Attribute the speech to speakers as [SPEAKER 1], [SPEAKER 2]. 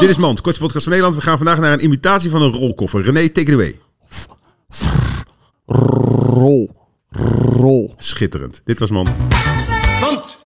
[SPEAKER 1] Dit is Mand, kortste podcast van Nederland. We gaan vandaag naar een imitatie van een rolkoffer. René, take it away.
[SPEAKER 2] Rol. Rol.
[SPEAKER 1] Schitterend. Dit was Mand.
[SPEAKER 3] Want